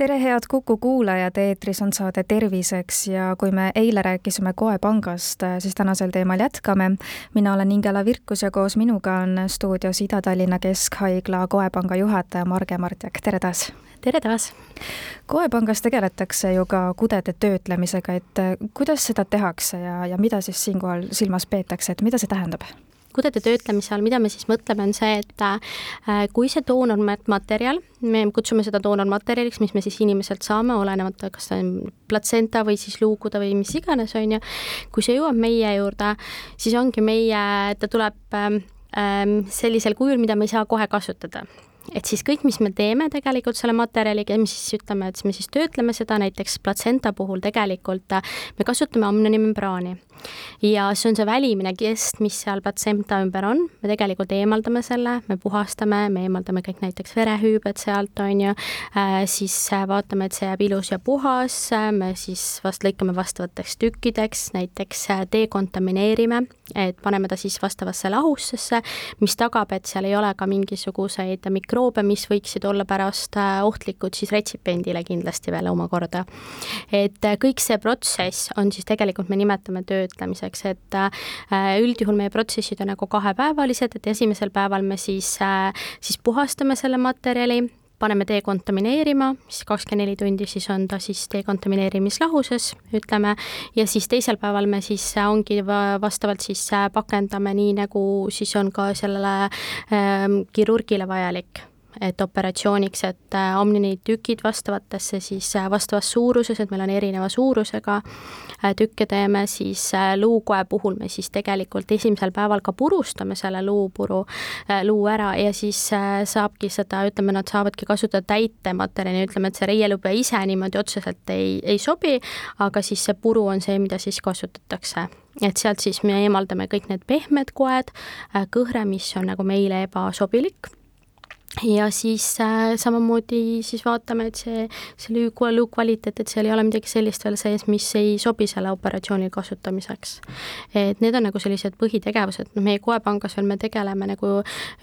tere, head Kuku kuulajad, eetris on saade Terviseks ja kui me eile rääkisime Koepangast, siis tänasel teemal jätkame. mina olen Ingela Virkus ja koos minuga on stuudios Ida-Tallinna Keskhaigla Koepanga juhataja Marge Martjak, tere taas! tere taas! koepangas tegeletakse ju ka kudede töötlemisega, et kuidas seda tehakse ja, ja mida siis siinkohal silmas peetakse, et mida see tähendab? Kudede töötlemise all, mida me siis mõtleme, on see, et äh, kui see doonormaterjal, me kutsume seda doonormaterjaliks, mis me siis inimeselt saame, olenemata, kas ta on platsenta või siis luukude või mis iganes, on ju, kui see jõuab meie juurde, siis ongi meie, ta tuleb ähm, ähm, sellisel kujul, mida me ei saa kohe kasutada. Et siis kõik, mis me teeme tegelikult selle materjaliga, me siis ütleme, et me siis töötleme seda näiteks platsenta puhul tegelikult me kasutame amnionimembraani ja see on see välimine kest, mis seal platsenta ümber on, me tegelikult eemaldame selle, me puhastame, me eemaldame kõik näiteks verehüübed sealt, on ju. Äh,, siis vaatame, et see jääb ilus ja puhas, me siis vast lõikame vastavateks tükkideks, näiteks dekontamineerime, et paneme ta siis vastavasse lahusesse, mis tagab, et seal ei ole ka mingisuguseid mikro mikroobe, mis võiksid olla pärast äh, ohtlikud siis retsipendile kindlasti veel omakorda. et äh, kõik see protsess on siis tegelikult, me nimetame töötlemiseks, et äh, üldjuhul meie protsessid on nagu kahepäevalised, et esimesel päeval me siis, siis puhastame selle materjali, paneme dekontamineerima, siis kakskümmend neli tundi siis on ta siis dekontamineerimislahuses, ütleme, ja siis teisel päeval me siis ongi vastavalt siis pakendame nii, nagu siis on ka sellele ähm, kirurgile vajalik et operatsiooniks, et äh, omnitükid vastavatesse siis äh, vastavas suuruses, et meil on erineva suurusega äh, tükke teeme, siis luukoe puhul me siis tegelikult esimesel päeval ka purustame selle luupuru, luu ära ja siis saabki seda, ütleme, nad saavadki kasutada täitematerjali, ütleme, et see reielube ise niimoodi otseselt ei, ei sobi, aga siis see puru on see, mida siis kasutatakse. Et sealt siis me eemaldame kõik need pehmed koed, kõhre, mis on nagu meile ebasobilik ja siis äh, samamoodi siis vaatame, et see, lüü, luu kvaliteet, et seal ei ole midagi sellist veel sees, mis ei sobi selle operatsiooni kasutamiseks. et need on nagu sellised põhitegevused, noh meie koepangas veel me tegeleme nagu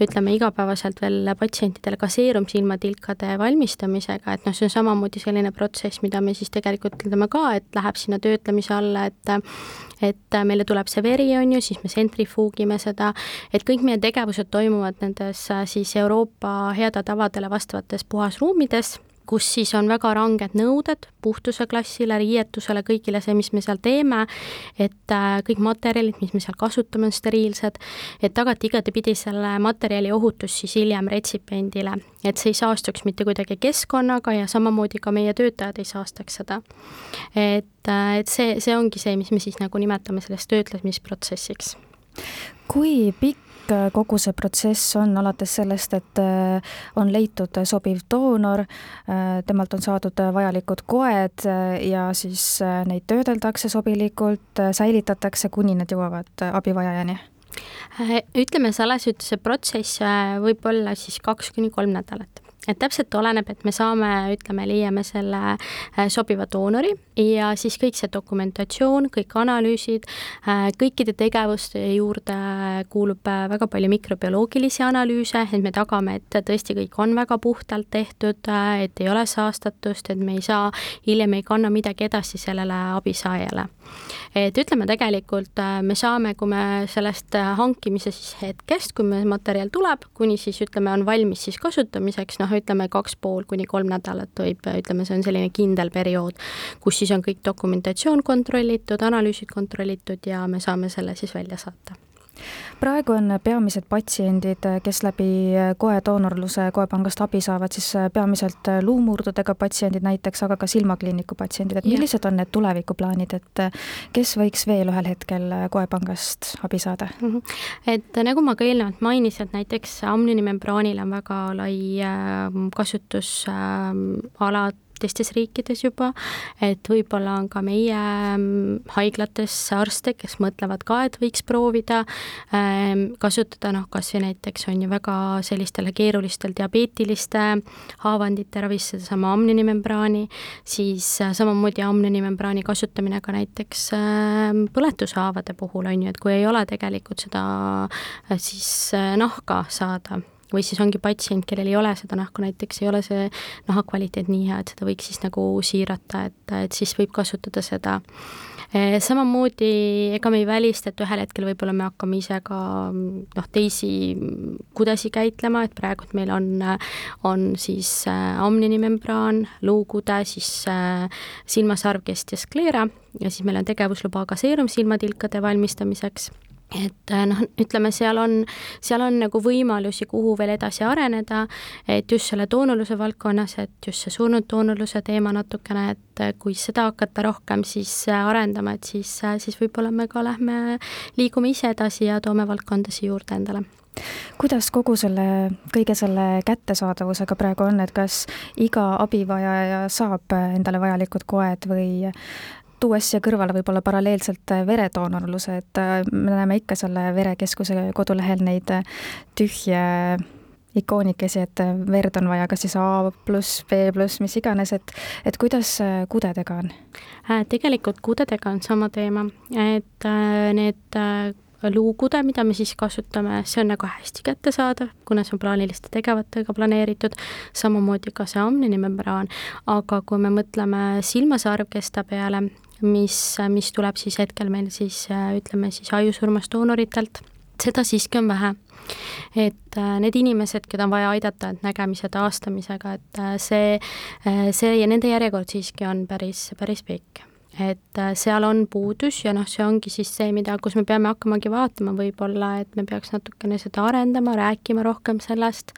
ütleme igapäevaselt veel patsientidele ka seerumsilmatilkade valmistamisega, et noh, see on samamoodi selline protsess, mida me siis tegelikult ütleme ka, et läheb sinna töötlemise alla, et et meile tuleb see veri, on ju, siis me tsentrifuugime seda, et kõik meie tegevused toimuvad nendes siis Euroopa heade tavadele vastavates puhasruumides, kus siis on väga ranged nõuded puhtuse klassile, riietusele, kõigile see, mis me seal teeme, et äh, kõik materjalid, mis me seal kasutame, on steriilsed, et tagati igatepidi selle materjali ohutus siis hiljem retsipendile, et see ei saastuks mitte kuidagi keskkonnaga ja samamoodi ka meie töötajad ei saastaks seda. et, äh, et see, see ongi see, mis me siis nagu nimetame sellest töötlemisprotsessiks kui pikk Äh, kogu see protsess on alates sellest, et äh, on leitud sobiv doonor, äh, temalt on saadud vajalikud koed ja siis neid töödeldakse sobilikult, säilitatakse, kuni need jõuavad abivajajani? ütleme, salesütuse protsess võib olla siis kaks kuni kolm nädalat et täpselt oleneb, et me saame, ütleme, leiame selle sobiva doonori ja siis kõik see dokumentatsioon, kõik analüüsid, äh, kõikide tegevuste juurde kuulub äh, väga palju mikrobioloogilisi analüüse, et me tagame, et tõesti kõik on väga puhtalt tehtud, et ei ole saastatust, et me ei saa, hiljem ei kanna midagi edasi sellele abisaajale. et ütleme, tegelikult me saame, kui me sellest hankimise siis hetkest, kui meil materjal tuleb, kuni siis ütleme, on valmis siis kasutamiseks, noh, ütleme kaks pool kuni kolm nädalat võib, ütleme, see on selline kindel periood, kus siis on kõik dokumentatsioon kontrollitud, analüüsid kontrollitud ja me saame selle siis välja saata praegu on peamised patsiendid, kes läbi koedoonorluse koepangast abi saavad, siis peamiselt luumurdudega patsiendid näiteks, aga ka silmakliiniku patsiendid, et millised on need tulevikuplaanid, et kes võiks veel ühel hetkel koepangast abi saada mm? -hmm. et nagu ma ka eelnevalt mainisin, et näiteks amnioni membraanil on väga lai ähm, kasutusala teistes riikides juba, et võib-olla on ka meie mm, haiglates arste, kes mõtlevad ka, et võiks proovida ähm, kasutada noh, kas või näiteks on ju väga sellistele keerulistel diabeetiliste haavandite ravis sedasama amniinimembraani, siis äh, samamoodi amniinimembraani kasutamine ka näiteks ähm, põletushaavade puhul on ju, et kui ei ole tegelikult seda äh, siis äh, nahka saada või siis ongi patsient, kellel ei ole seda nahku, näiteks ei ole see naha kvaliteet nii hea, et seda võiks siis nagu siirata, et, et siis võib kasutada seda. Eh, samamoodi ega me ei välista, et ühel hetkel võib-olla me hakkame ise ka noh, teisi kudesi käitlema, et praegu meil on, on siis äh, amniinimembraan, luukude, siis äh, silmasarvkest ja skleera ja siis meil on tegevusluba ka seerumsilmatilkade valmistamiseks et äh, noh, ütleme, seal on, seal on nagu võimalusi, kuhu veel edasi areneda, et just selle doonuluse valdkonnas, et just see surnud doonuluse teema natukene, et äh, kui seda hakata rohkem siis äh, arendama, et siis, siis võib-olla me ka lähme, liigume ise edasi ja toome valdkondasid juurde endale. Kuidas kogu selle, kõige selle kättesaadavusega praegu on, et kas iga abivajaja saab endale vajalikud koed või tuues siia kõrvale võib-olla paralleelselt äh, veredoonorluse, et äh, me näeme ikka selle verekeskuse kodulehel neid äh, tühje ikoonikesi, et verd on vaja kas siis A pluss, B pluss, mis iganes, et et kuidas kudedega on? tegelikult kudedega on sama teema, et need luukude, mida me siis kasutame, see on nagu hästi kättesaadav, kuna see on plaaniliste tegevatega planeeritud, samamoodi ka see amniinimembraan, aga kui me mõtleme silmasarvkesta peale, mis, mis tuleb siis hetkel meil siis ütleme siis ajusurmast doonoritelt, seda siiski on vähe. et äh, need inimesed, keda on vaja aidata, et nägemise taastamisega, et äh, see, äh, see ja nende järjekord siiski on päris, päris pikk et äh, seal on puudus ja noh, see ongi siis see, mida, kus me peame hakkamagi vaatama võib-olla, et me peaks natukene seda arendama, rääkima rohkem sellest,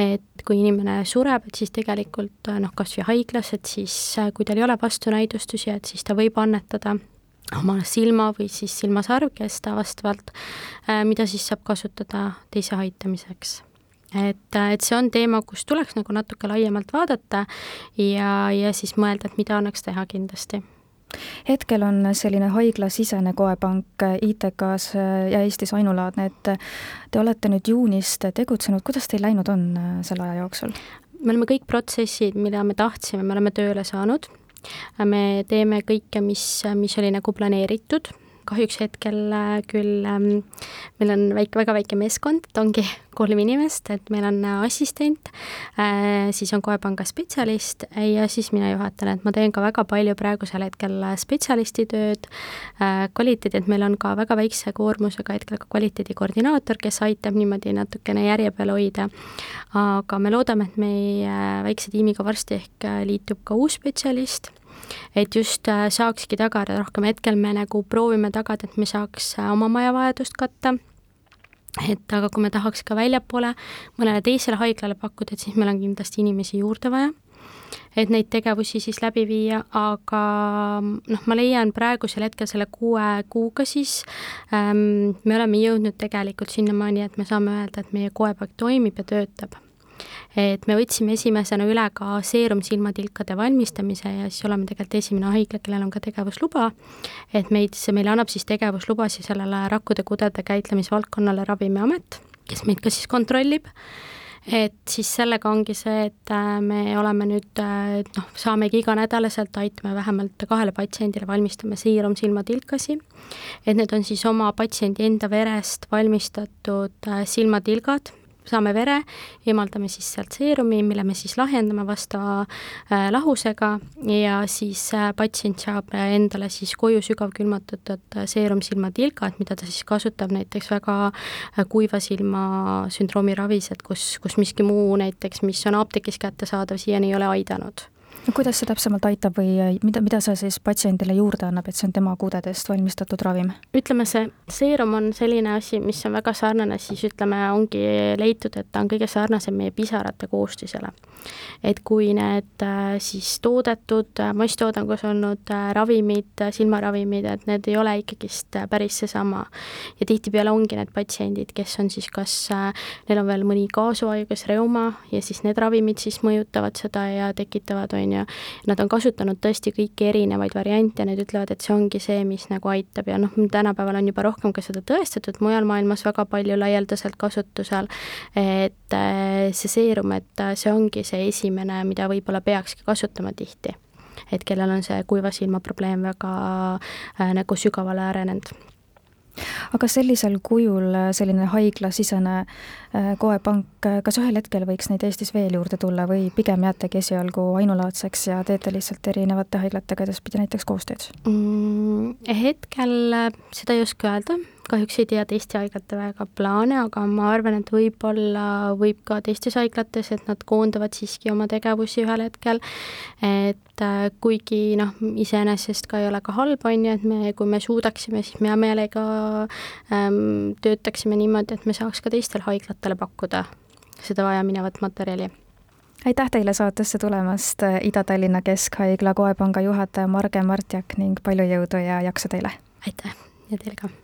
et kui inimene sureb, et siis tegelikult äh, noh, kas või haiglas, et siis äh, kui tal ei ole vastunäidustusi, et siis ta võib annetada oma silma või siis silmasarvkesta vastavalt, mida siis saab kasutada teise aitamiseks. Et, et see on teema, kus tuleks nagu natuke laiemalt vaadata ja, ja siis mõelda, et mida annaks teha kindlasti hetkel on selline haiglasisene koepank ITK-s ja Eestis ainulaadne, et te olete nüüd juunist tegutsenud, kuidas teil läinud on selle aja jooksul? me oleme kõik protsessid, mida me tahtsime, me oleme tööle saanud. me teeme kõike, mis, mis oli nagu planeeritud kahjuks hetkel äh, küll ähm, meil on väike, väga väike meeskond, et ongi kolm inimest, et meil on äh, assistent, äh, siis on koepanga spetsialist ja siis mina juhatan, et ma teen ka väga palju praegusel hetkel spetsialisti tööd, kvaliteedi, et meil on ka väga väikse koormusega hetkel ka kvaliteedikoordinaator, kes aitab niimoodi natukene järje peal hoida. aga me loodame, et meie väikse tiimiga varsti ehk liitub ka uus spetsialist et just äh, saakski tagada rohkem, hetkel me nagu proovime tagada, et me saaks äh, oma majavajadust katta, et aga kui me tahaks ka väljapoole mõnele teisele haiglale pakkuda, et siis meil on kindlasti inimesi juurde vaja, et neid tegevusi siis läbi viia, aga noh, ma leian praegusel hetkel selle kuue kuuga siis ähm, me oleme jõudnud tegelikult sinnamaani, et me saame öelda, et meie koepaik toimib ja töötab et me võtsime esimesena üle ka seerumsilmatilkade valmistamise ja siis oleme tegelikult esimene haigla, kellel on ka tegevusluba, et meid, meile annab siis tegevuslubasid sellele rakkude-kudede käitlemisvaldkonnale Ravimiamet, kes meid ka siis kontrollib. Et siis sellega ongi see, et äh, me oleme nüüd äh, noh, saamegi iganädalaselt aitame vähemalt kahele patsiendile, valmistame siirumsilmatilkasi, et need on siis oma patsiendi enda verest valmistatud äh, silmatilgad saame vere, eemaldame siis sealt seerumi, mille me siis lahjendame vastava äh, lahusega. Ja siis äh, patsient saab endale siis koju sügavkülmutatud äh, seerumsilmatilgad, mida ta siis kasutab näiteks väga äh, kuiva silma sündroomi ravis, et kus, kus miski muu näiteks, mis on apteegis kättesaadav, siiani ei ole aidanud no kuidas see täpsemalt aitab või äh, mida, mida see siis patsiendile juurde annab, et see on tema kudedest valmistatud ravim? ütleme, see seerum on selline asi, mis on väga sarnane, siis ütleme, ongi leitud, et ta on kõige sarnasem meie pisarate koostisele. et kui need äh, siis toodetud, äh, masstoodangus olnud ravimid, silmaravimid, et need ei ole ikkagist päris seesama. ja tihtipeale ongi need patsiendid, kes on siis kas, neil on veel mõni kaasuhaigus, reuma ja siis need ravimid siis mõjutavad seda ja tekitavad, on ju, ju. Nad on kasutanud tõesti kõiki erinevaid variante ja nad ütlevad, et see ongi see, mis nagu aitab ja noh, tänapäeval on juba rohkem ka seda tõestatud, mujal maailmas väga palju laialdaselt kasutusel, et äh, see seerum, et see ongi see esimene, mida võib-olla peakski kasutama tihti. et kellel on see kuiva silma probleem väga äh, nagu sügavale arenenud aga sellisel kujul selline haiglasisene äh, koepank, kas ühel hetkel võiks neid Eestis veel juurde tulla või pigem jäätegi esialgu ainulaadseks ja teete lihtsalt erinevate haiglatega edaspidi näiteks koostööd mm,? Hetkel seda ei oska öelda, kahjuks ei tea teiste haiglate väga plaane, aga ma arvan, et võib-olla võib ka teistes haiglates, et nad koondavad siiski oma tegevusi ühel hetkel, et äh, kuigi noh, iseenesest ka ei ole ka halb, on ju, et me, kui me suudaksime, siis me hea meelega ähm, töötaksime niimoodi, et me saaks ka teistele haiglatele pakkuda seda vajaminevat materjali aitäh teile saatesse tulemast, Ida-Tallinna Keskhaigla koepanga juhataja Marge Martjak ning palju jõudu ja jaksu teile! aitäh ja teile ka!